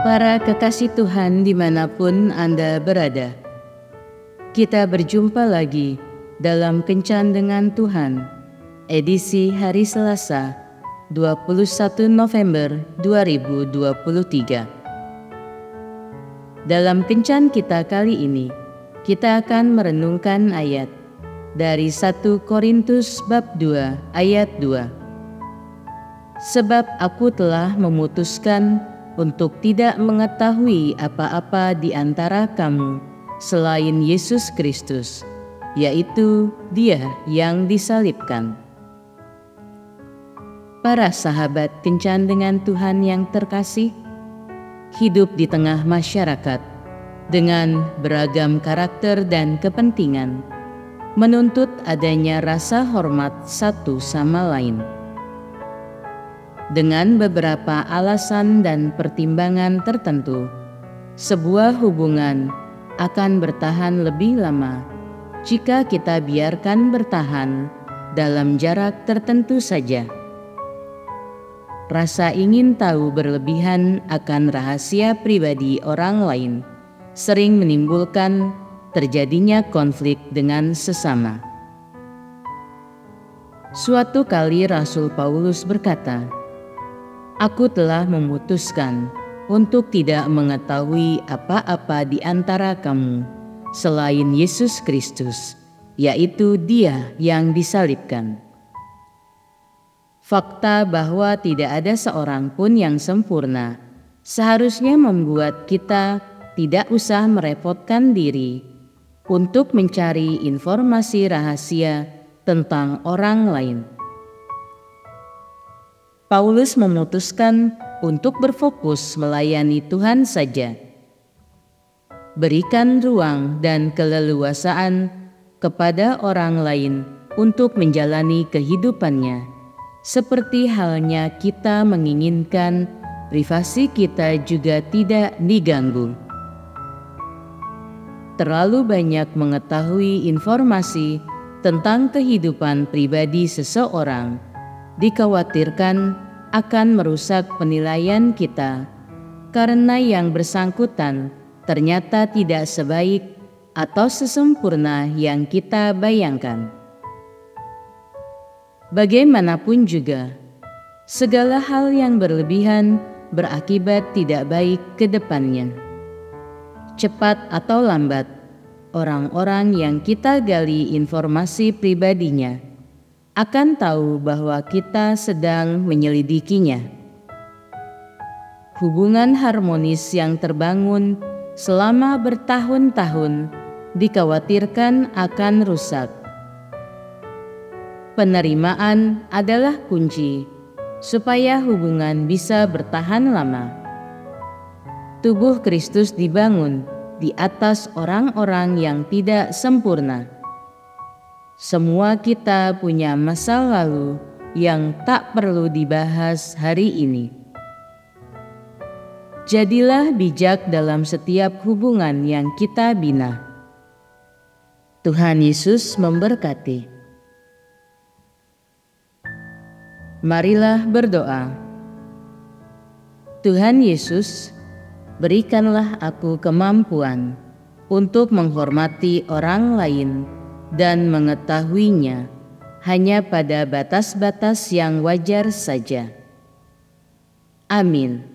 Para kekasih Tuhan di mana pun Anda berada, kita berjumpa lagi dalam Kencan dengan Tuhan, edisi hari Selasa, 21 November 2023. Dalam Kencan kita kali ini, kita akan merenungkan ayat dari 1 Korintus bab 2 ayat 2. Sebab aku telah memutuskan untuk tidak mengetahui apa-apa di antara kamu selain Yesus Kristus, yaitu Dia yang disalibkan. Para sahabat kencan dengan Tuhan yang terkasih, hidup di tengah masyarakat dengan beragam karakter dan kepentingan, menuntut adanya rasa hormat satu sama lain dengan beberapa alasan dan pertimbangan tertentu, sebuah hubungan akan bertahan lebih lama jika kita biarkan bertahan dalam jarak tertentu saja. Rasa ingin tahu berlebihan akan rahasia pribadi orang lain sering menimbulkan terjadinya konflik dengan sesama. Suatu kali Rasul Paulus berkata, Aku telah memutuskan untuk tidak mengetahui apa-apa di antara kamu selain Yesus Kristus, yaitu Dia yang disalibkan. Fakta bahwa tidak ada seorang pun yang sempurna seharusnya membuat kita tidak usah merepotkan diri untuk mencari informasi rahasia tentang orang lain. Paulus memutuskan untuk berfokus melayani Tuhan saja. Berikan ruang dan keleluasaan kepada orang lain untuk menjalani kehidupannya, seperti halnya kita menginginkan privasi kita juga tidak diganggu. Terlalu banyak mengetahui informasi tentang kehidupan pribadi seseorang dikhawatirkan akan merusak penilaian kita karena yang bersangkutan ternyata tidak sebaik atau sesempurna yang kita bayangkan. Bagaimanapun juga, segala hal yang berlebihan berakibat tidak baik ke depannya. Cepat atau lambat, orang-orang yang kita gali informasi pribadinya akan tahu bahwa kita sedang menyelidikinya. Hubungan harmonis yang terbangun selama bertahun-tahun dikhawatirkan akan rusak. Penerimaan adalah kunci supaya hubungan bisa bertahan lama. Tubuh Kristus dibangun di atas orang-orang yang tidak sempurna semua kita punya masa lalu yang tak perlu dibahas hari ini. Jadilah bijak dalam setiap hubungan yang kita bina. Tuhan Yesus memberkati. Marilah berdoa. Tuhan Yesus, berikanlah aku kemampuan untuk menghormati orang lain dan mengetahuinya hanya pada batas-batas yang wajar saja. Amin.